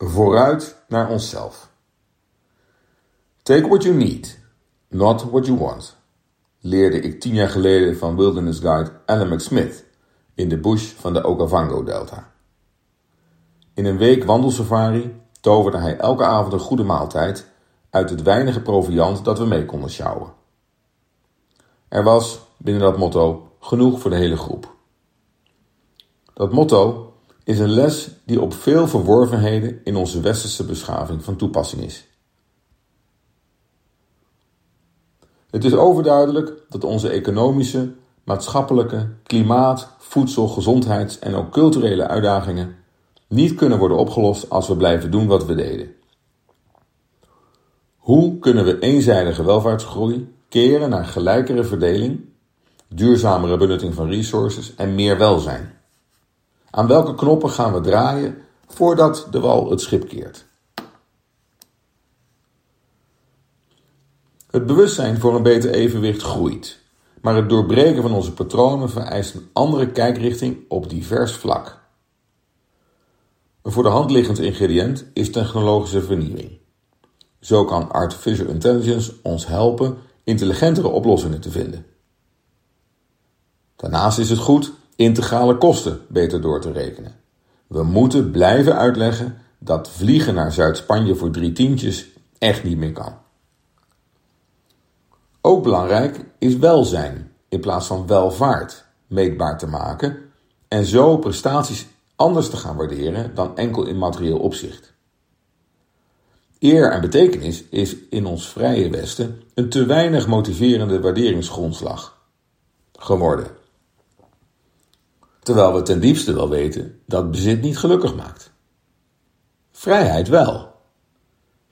Vooruit naar onszelf. Take what you need, not what you want, leerde ik tien jaar geleden van wilderness guide Alan McSmith in de bush van de Okavango-delta. In een week wandelsafari toverde hij elke avond een goede maaltijd uit het weinige proviand dat we mee konden sjouwen. Er was, binnen dat motto, genoeg voor de hele groep. Dat motto is een les die op veel verworvenheden in onze westerse beschaving van toepassing is. Het is overduidelijk dat onze economische, maatschappelijke, klimaat, voedsel, gezondheids- en ook culturele uitdagingen niet kunnen worden opgelost als we blijven doen wat we deden. Hoe kunnen we eenzijdige welvaartsgroei keren naar gelijkere verdeling, duurzamere benutting van resources en meer welzijn? Aan welke knoppen gaan we draaien voordat de wal het schip keert? Het bewustzijn voor een beter evenwicht groeit, maar het doorbreken van onze patronen vereist een andere kijkrichting op divers vlak. Een voor de hand liggend ingrediënt is technologische vernieuwing. Zo kan artificial intelligence ons helpen intelligentere oplossingen te vinden. Daarnaast is het goed integrale kosten beter door te rekenen. We moeten blijven uitleggen dat vliegen naar Zuid-Spanje voor drie tientjes echt niet meer kan. Ook belangrijk is welzijn in plaats van welvaart meetbaar te maken en zo prestaties anders te gaan waarderen dan enkel in materieel opzicht. Eer en betekenis is in ons vrije Westen een te weinig motiverende waarderingsgrondslag geworden. Terwijl we ten diepste wel weten dat bezit niet gelukkig maakt. Vrijheid wel.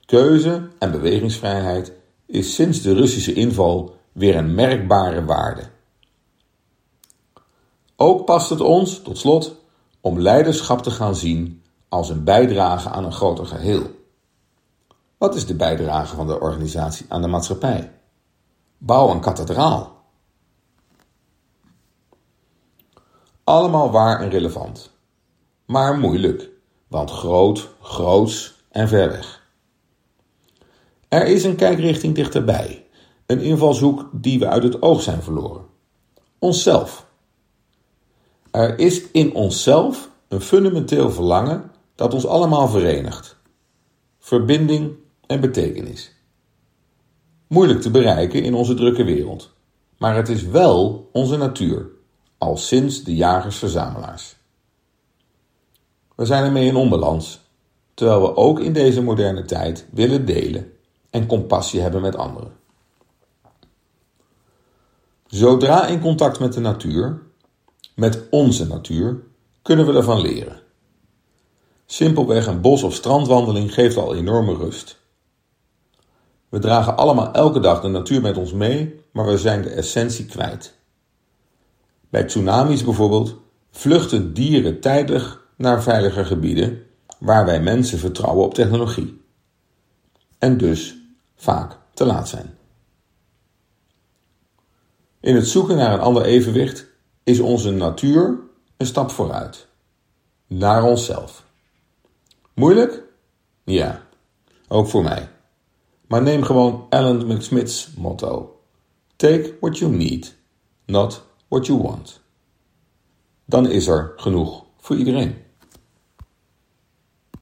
Keuze en bewegingsvrijheid is sinds de Russische inval weer een merkbare waarde. Ook past het ons, tot slot, om leiderschap te gaan zien als een bijdrage aan een groter geheel. Wat is de bijdrage van de organisatie aan de maatschappij? Bouw een kathedraal. Allemaal waar en relevant. Maar moeilijk, want groot, groots en ver weg. Er is een kijkrichting dichterbij, een invalshoek die we uit het oog zijn verloren. Onszelf. Er is in onszelf een fundamenteel verlangen dat ons allemaal verenigt. Verbinding en betekenis. Moeilijk te bereiken in onze drukke wereld, maar het is wel onze natuur al sinds de jagers-verzamelaars. We zijn ermee in onbalans, terwijl we ook in deze moderne tijd willen delen en compassie hebben met anderen. Zodra in contact met de natuur, met onze natuur, kunnen we ervan leren. Simpelweg een bos- of strandwandeling geeft al enorme rust. We dragen allemaal elke dag de natuur met ons mee, maar we zijn de essentie kwijt. Bij tsunamis bijvoorbeeld vluchten dieren tijdig naar veiliger gebieden waar wij mensen vertrouwen op technologie. En dus vaak te laat zijn. In het zoeken naar een ander evenwicht is onze natuur een stap vooruit. Naar onszelf. Moeilijk? Ja, ook voor mij. Maar neem gewoon Alan McSmith's motto: Take what you need, not what you want. Dan is er genoeg voor iedereen.